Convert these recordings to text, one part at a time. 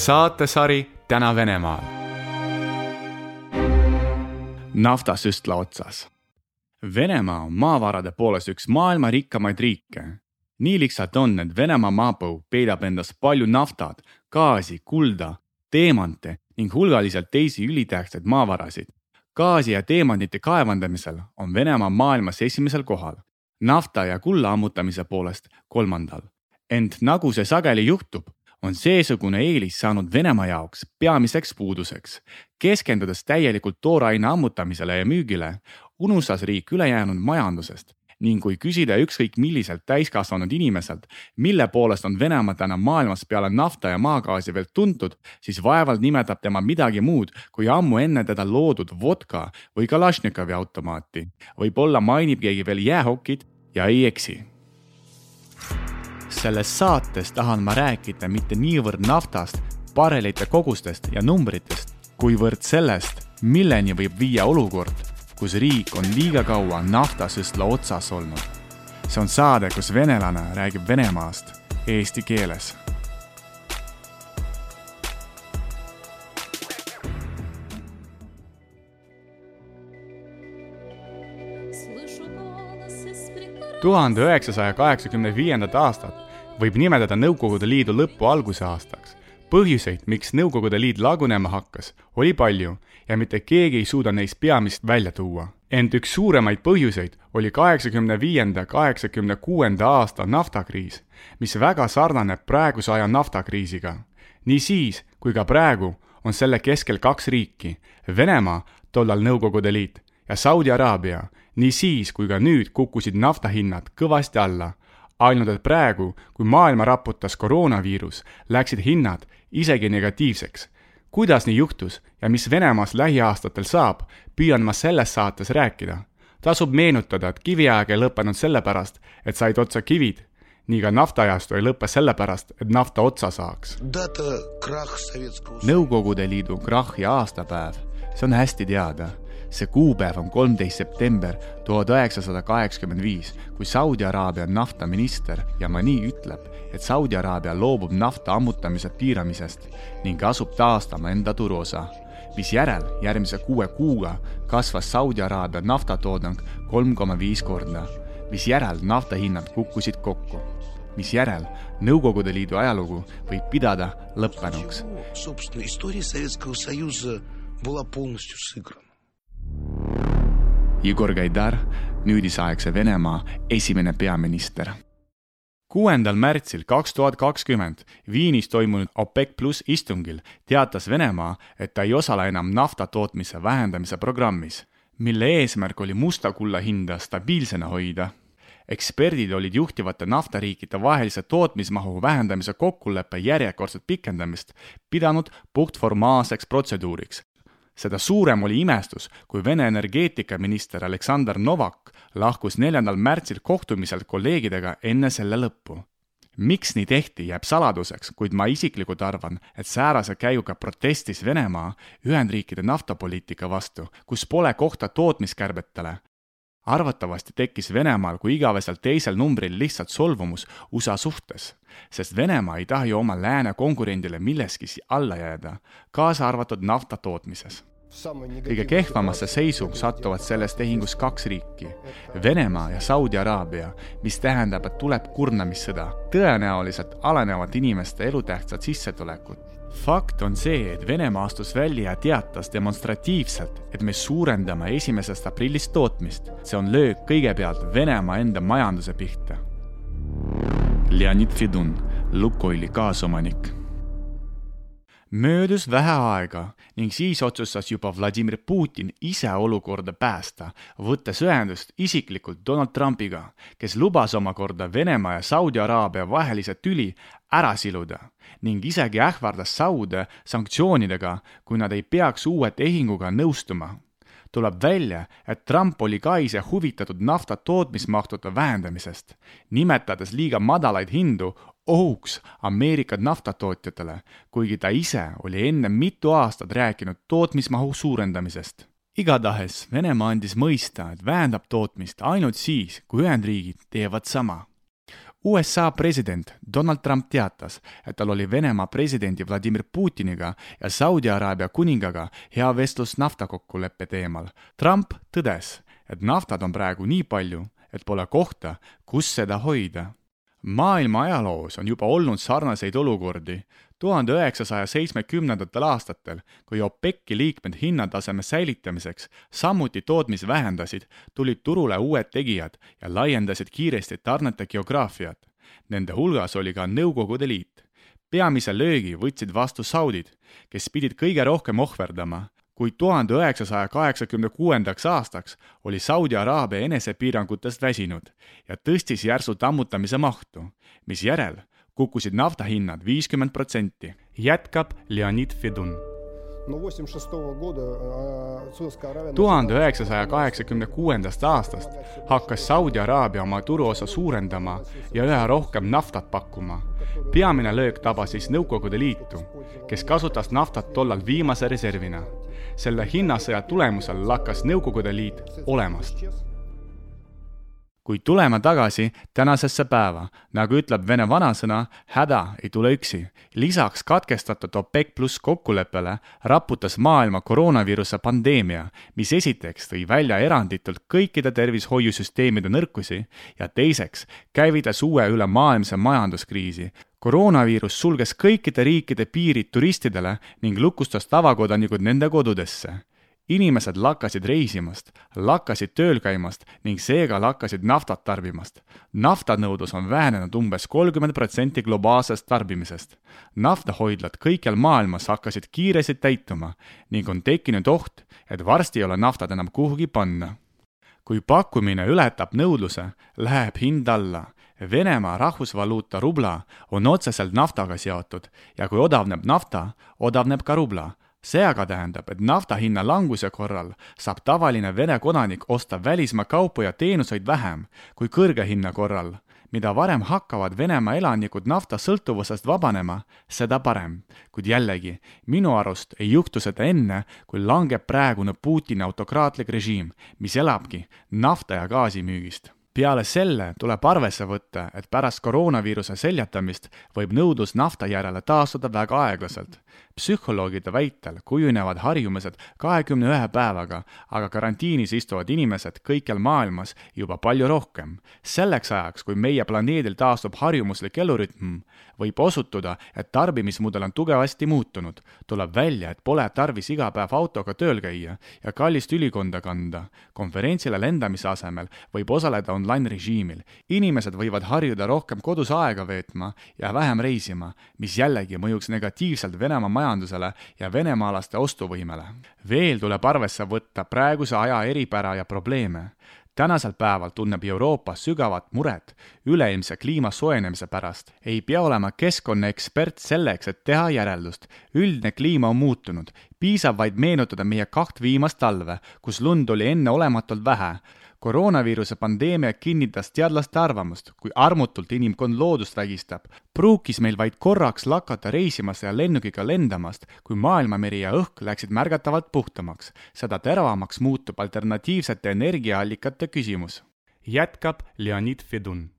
saatesari Täna Venemaal. naftasüstla otsas. Venemaa on maavarade poolest üks maailma rikkamaid riike. nii lihtsalt on, et Venemaa maapõu peidab endas palju naftat, gaasi, kulda, teemante ning hulgaliselt teisi ülitähtsaid maavarasid. gaasi ja teemantide kaevandamisel on Venemaa maailmas esimesel kohal, nafta ja kulla ammutamise poolest kolmandal. ent nagu see sageli juhtub, on seesugune eelis saanud Venemaa jaoks peamiseks puuduseks. keskendudes täielikult tooraine ammutamisele ja müügile, unustas riik ülejäänud majandusest ning kui küsida ükskõik milliselt täiskasvanud inimeselt, mille poolest on Venemaa täna maailmas peale nafta ja maagaasi veel tuntud, siis vaevalt nimetab tema midagi muud kui ammu enne teda loodud vodka või Kalašnikovi automaati. võib-olla mainib keegi veel jäähokit ja ei eksi selles saates tahan ma rääkida mitte niivõrd naftast, barelite kogustest ja numbritest, kuivõrd sellest, milleni võib viia olukord, kus riik on liiga kaua naftasüstla otsas olnud. see on saade, kus venelane räägib Venemaast eesti keeles tuhande üheksasaja kaheksakümne viiendat aastat võib nimetada Nõukogude Liidu lõpu alguse aastaks. põhjuseid, miks Nõukogude Liit lagunema hakkas, oli palju ja mitte keegi ei suuda neist peamist välja tuua. ent üks suuremaid põhjuseid oli kaheksakümne viienda, kaheksakümne kuuenda aasta naftakriis, mis väga sarnaneb praeguse aja naftakriisiga. nii siis kui ka praegu on selle keskel kaks riiki, Venemaa, tollal Nõukogude Liit, ja Saudi Araabia nii siis kui ka nüüd kukkusid naftahinnad kõvasti alla. ainult et praegu, kui maailma raputas koroonaviirus, läksid hinnad isegi negatiivseks. kuidas nii juhtus ja mis Venemaast lähiaastatel saab, püüan ma selles saates rääkida. tasub meenutada, et kiviaeg ei lõppenud sellepärast, et said otsa kivid nii ka naftaajastu ei lõppe sellepärast, et nafta otsa saaks. Nõukogude Liidu krahhi aastapäev, see on hästi teada see kuupäev on kolmteist september tuhat üheksasada kaheksakümmend viis, kui Saudi Araabia naftaminister Yamani ütleb, et Saudi Araabia loobub nafta ammutamise piiramisest ning asub taastama enda turuosa, misjärel järgmise kuue kuuga kasvas Saudi Araabia naftatoodang kolm koma viis korda, misjärel naftahinnad kukkusid kokku misjärel Nõukogude Liidu ajalugu võib pidada lõppenuks. Igor Gaidar, nüüdisaegse Venemaa esimene peaminister. kuuendal märtsil kaks tuhat kakskümmend Viinis toimunud OPEC pluss istungil teatas Venemaa, et ta ei osale enam nafta tootmise vähendamise programmis, mille eesmärk oli musta kulla hinda stabiilsena hoida eksperdid olid juhtivate naftariikide vahelise tootmismahu vähendamise kokkuleppe järjekordset pikendamist pidanud puhtformaalseks protseduuriks, seda suurem oli imestus, kui Vene energeetikaminister Aleksandr Novak lahkus neljandal märtsil kohtumiselt kolleegidega enne selle lõppu. miks nii tehti, jääb saladuseks, kuid ma isiklikult arvan, et säärase käiguga protestis Venemaa Ühendriikide naftapoliitika vastu, kus pole kohta tootmiskärbetele. arvatavasti tekkis Venemaal kui igavesel teisel numbril lihtsalt solvumus USA suhtes, sest Venemaa ei taha ju oma lääne konkurendile milleski alla jääda, kaasa arvatud nafta tootmises kõige kehvamasse seisu satuvad selles tehingus kaks riiki, Venemaa ja Saudi Araabia, mis tähendab, et tuleb kurnamissõda, tõenäoliselt alanevad inimeste elutähtsad sissetulekud. fakt on see, et Venemaa astus välja ja teatas demonstratiivselt, et me suurendame esimesest aprillist tootmist. see on löök kõigepealt Venemaa enda majanduse pihta. Leonid Fedun, Lukoili kaasomanik möödus vähe aega ning siis otsustas juba Vladimir Putin ise olukorda päästa, võttes ühendust isiklikult Donald Trumpiga, kes lubas omakorda Venemaa ja Saudi Araabia vahelise tüli ära siluda ning isegi ähvardas Saude sanktsioonidega, kui nad ei peaks uue tehinguga nõustuma. Tuleb välja, et Trump oli ka ise huvitatud nafta tootmismahtude vähendamisest, nimetades liiga madalaid hindu ohuks Ameerika naftatootjatele, kuigi ta ise oli enne mitu aastat rääkinud tootmismahu suurendamisest. igatahes Venemaa andis mõista, et vähendab tootmist ainult siis, kui Ühendriigid teevad sama. USA president Donald Trump teatas, et tal oli Venemaa presidendi Vladimir Putiniga ja Saudi Araabia kuningaga hea vestlus naftakokkuleppe teemal. Trump tõdes, et naftat on praegu nii palju, et pole kohta, kus seda hoida. Maailma ajaloos on juba olnud sarnaseid olukordi, tuhande üheksasaja seitsmekümnendatel aastatel, kui OPEC-i liikmed hinnataseme säilitamiseks samuti tootmisi vähendasid, tulid turule uued tegijad ja laiendasid kiiresti tarnete geograafiat. Nende hulgas oli ka Nõukogude Liit. peamise löögi võtsid vastu saudid, kes pidid kõige rohkem ohverdama, kuid tuhande üheksasaja kaheksakümne kuuendaks aastaks oli Saudi Araabia enesepiirangutest väsinud ja tõstis järsult ammutamise mahtu, misjärel kukkusid naftahinnad viiskümmend protsenti, jätkab Leonid Fedun. Tuhande üheksasaja kaheksakümne kuuendast aastast hakkas Saudi Araabia oma turuosa suurendama ja üha rohkem naftat pakkuma. peamine löök tabas siis Nõukogude Liitu, kes kasutas naftat tollal viimase reservina. Selle hinnasõja tulemusel lakkas Nõukogude Liit olemast kuid tulema tagasi tänasesse päeva, nagu ütleb vene vanasõna, häda ei tule üksi. lisaks katkestatud OPEC pluss kokkuleppele raputas maailma koroonaviiruse pandeemia, mis esiteks tõi välja eranditult kõikide tervishoiusüsteemide nõrkusi ja teiseks käivitas uue ülemaailmse majanduskriisi, koroonaviirus sulges kõikide riikide piirid turistidele ning lukustas tavakodanikud nende kodudesse inimesed lakkasid reisimast, lakkasid tööl käimast ning seega lakkasid naftat tarbimast. naftanõudlus on vähenenud umbes kolmkümmend protsenti globaalsest tarbimisest. naftahoidlad kõikjal maailmas hakkasid kiiresti täituma ning on tekkinud oht, et varsti ei ole naftat enam kuhugi panna. kui pakkumine ületab nõudluse, läheb hind alla Venemaa rahvusvaluuta rubla on otseselt naftaga seotud ja kui odavneb nafta, odavneb ka rubla see aga tähendab, et nafta hinna languse korral saab tavaline Vene kodanik osta välismaa kaupu ja teenuseid vähem kui kõrge hinna korral. mida varem hakkavad Venemaa elanikud nafta sõltuvusest vabanema, seda parem. kuid jällegi, minu arust ei juhtu seda enne, kui langeb praegune Putini autokraatlik režiim, mis elabki nafta ja gaasi müügist peale selle tuleb arvesse võtta, et pärast koroonaviiruse seljatamist võib nõudlus nafta järele taastuda väga aeglaselt psühholoogide väitel kujunevad harjumused kahekümne ühe päevaga, aga karantiinis istuvad inimesed kõikjal maailmas juba palju rohkem. selleks ajaks, kui meie planeedil taastub harjumuslik elurütm, võib osutuda, et tarbimismudel on tugevasti muutunud. tuleb välja, et pole tarvis iga päev autoga tööl käia ja kallist ülikonda kanda. konverentsile lendamise asemel võib osaleda online režiimil. inimesed võivad harjuda rohkem kodus aega veetma ja vähem reisima, mis jällegi mõjuks negatiivselt Venemaa majandusele ja venemaalaste ostuvõimele. veel tuleb arvesse võtta praeguse aja eripära ja probleeme tänasel päeval tunneb Euroopa sügavat muret üleilmse kliima soojenemise pärast. ei pea olema keskkonnaekspert selleks, et teha järeldust. üldine kliima on muutunud, piisab vaid meenutada meie kaht viimast talve, kus lund oli enneolematult vähe koroonaviiruse pandeemia kinnitas teadlaste arvamust, kui armutult inimkond loodust vägistab, pruukis meil vaid korraks lakata reisimast ja lennukiga lendamast, kui maailmameri ja õhk läksid märgatavalt puhtamaks. seda teravamaks muutub alternatiivsete energiaallikate küsimus. jätkab Leonid Fedun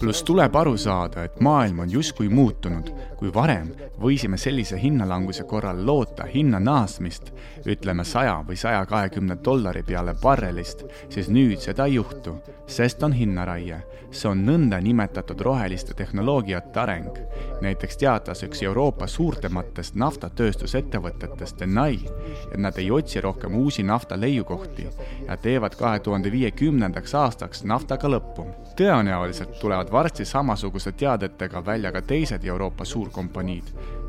pluss tuleb aru saada, et maailm on justkui muutunud. kui varem võisime sellise hinnalanguse korral loota hinna naasmist, ütleme saja või saja kahekümne dollari peale barrelist, siis nüüd seda ei juhtu, sest on hinnaraie. see on nõndanimetatud roheliste tehnoloogiate areng. näiteks teatas üks Euroopa suurtematest naftatööstusettevõtetest Enai, et nad ei otsi rohkem uusi nafta leiukohti ja teevad kahe tuhande viiekümnendaks järgnevaks aastaks naftaga lõppu. tõenäoliselt tulevad varsti samasuguste teadetega välja ka teised Euroopa suurkompaniid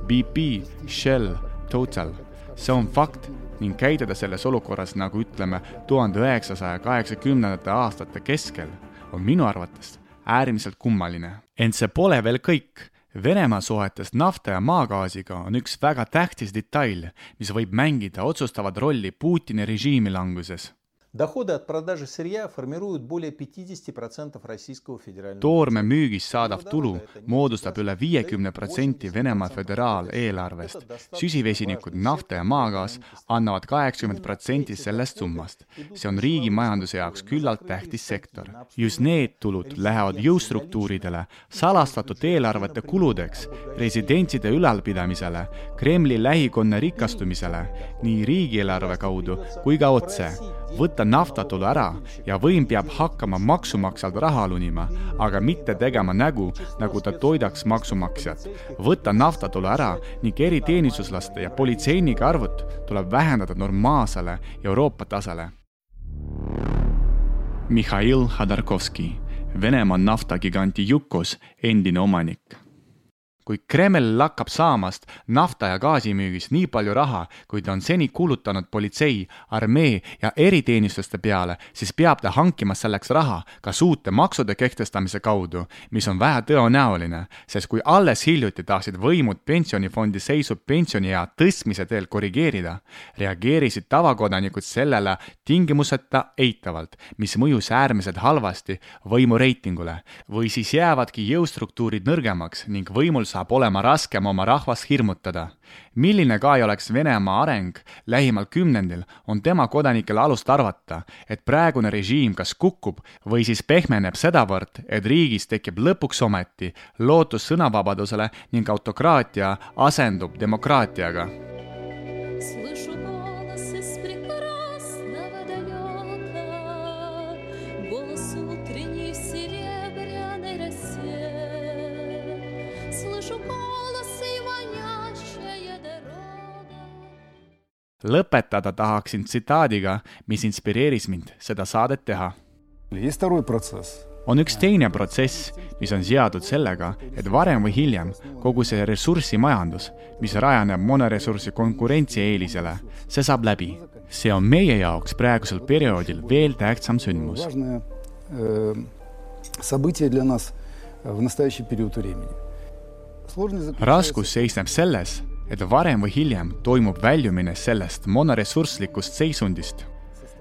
BP, Shell, Total. see on fakt ning käituda selles olukorras, nagu ütleme, tuhande üheksasaja kaheksakümnendate aastate keskel, on minu arvates äärmiselt kummaline. ent see pole veel kõik Venemaa suhetes nafta ja maagaasiga on üks väga tähtis detail, mis võib mängida otsustavat rolli Putini režiimi languses Доходы от продажи сырья формируют более 50% российского федерального toorme müügist saadav tulu moodustab üle viiekümne protsendi Venemaa föderaaleelarvest. süsivesinikud, nafta ja maagaas annavad kaheksakümmend protsenti sellest summast. see on riigi majanduse jaoks küllalt tähtis sektor. just need tulud lähevad jõustruktuuridele, salastatud eelarvete kuludeks, residentside ülalpidamisele, Kremli lähikonna rikastumisele nii riigieelarve kaudu kui ka otse võtta naftatulu ära ja võim peab hakkama maksumaksjalt raha lunima, aga mitte tegema nägu, nagu ta toidaks maksumaksjat. võtta naftatulu ära ning eriteenistuslaste ja politseinike arvut tuleb vähendada normaalsele Euroopa tasele. Mihhail Hodorkovski, Venemaa naftagiganti Yukos endine omanik kui Kreml lakkab saamast nafta ja gaasimüügist nii palju raha, kui ta on seni kulutanud politsei, armee ja eriteenistuste peale, siis peab ta hankima selleks raha kas uute maksude kehtestamise kaudu, mis on vähetõenäoline, sest kui alles hiljuti tahtsid võimud pensionifondi seisu pensioniea tõstmise teel korrigeerida, reageerisid tavakodanikud sellele tingimuseta eitavalt, mis mõjus äärmiselt halvasti võimu reitingule või siis jäävadki jõustruktuurid nõrgemaks ning võimul saab olema raskem oma rahvast hirmutada. milline ka ei oleks Venemaa areng lähimal kümnendil, on tema kodanikel alust arvata, et praegune režiim kas kukub või siis pehmeneb sedavõrd, et riigis tekib lõpuks ometi lootus sõnavabadusele ning autokraatia asendub demokraatiaga lõpetada tahaksin tsitaadiga, mis inspireeris mind seda saadet teha. on üks teine protsess, mis on seotud sellega, et varem või hiljem kogu see ressursimajandus, mis rajaneb monoressursi konkurentsieelisele, see saab läbi. see on meie jaoks praegusel perioodil veel tähtsam sündmus. событие для нас в настоящий период времени. raskus seisneb selles, et varem või hiljem toimub väljumine sellest monoressurslikust seisundist.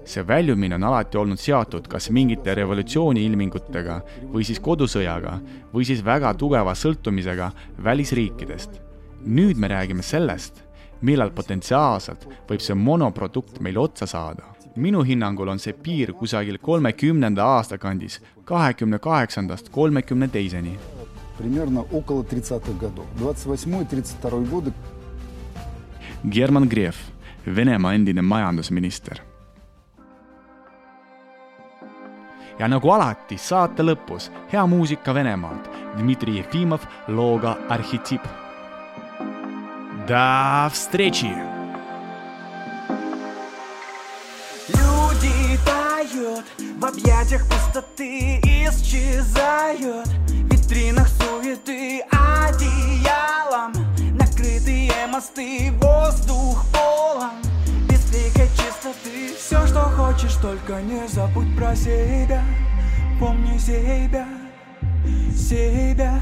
see väljumine on alati olnud seotud kas mingite revolutsiooniilmingutega või siis kodusõjaga või siis väga tugeva sõltumisega välisriikidest. nüüd me räägime sellest, millal potentsiaalselt võib see monoprodukt meil otsa saada. minu hinnangul on see piir kusagil kolmekümnenda aasta kandis, kahekümne kaheksandast kolmekümne teiseni примерно около 30-х годов. 28-32 годы German Griev, Venemaa endine majandusminister. ja nagu alati saate lõpus hea muusika Venemaalt, Dmitri Jefimov looga Arhitip. До встречи! Люди тают, в объятиях пустоты исчезают, только не забудь про себя. Помни себя, себя.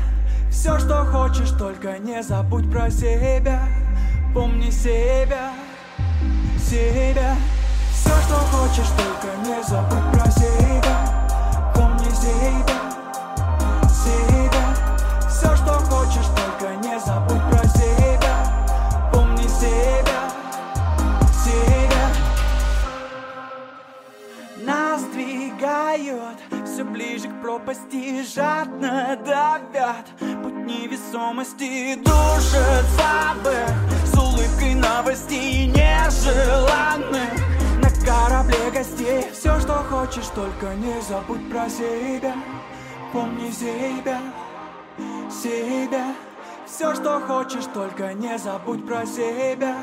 Все, что хочешь, только не забудь про себя. Помни себя, себя. Все, что хочешь, только не забудь про себя пропасти Жадно давят путь невесомости Душит забых с улыбкой новостей нежеланных. На корабле гостей Все, что хочешь, только не забудь про себя. Помни себя себя. Все, что хочешь, только не забудь про себя.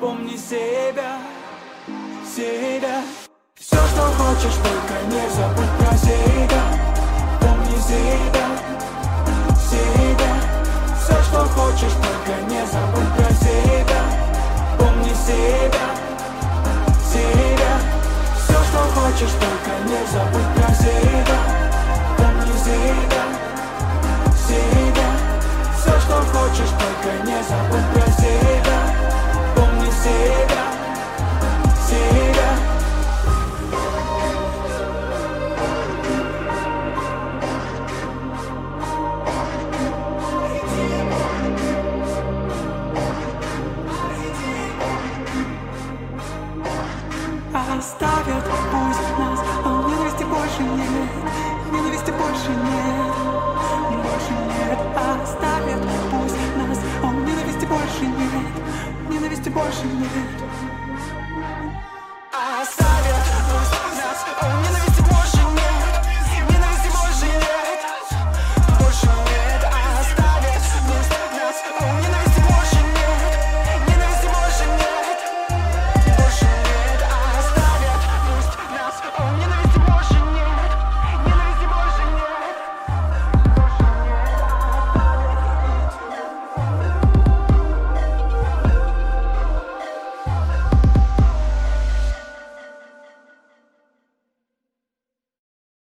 Помни себя, себя. Все, что хочешь, только не забудь про себя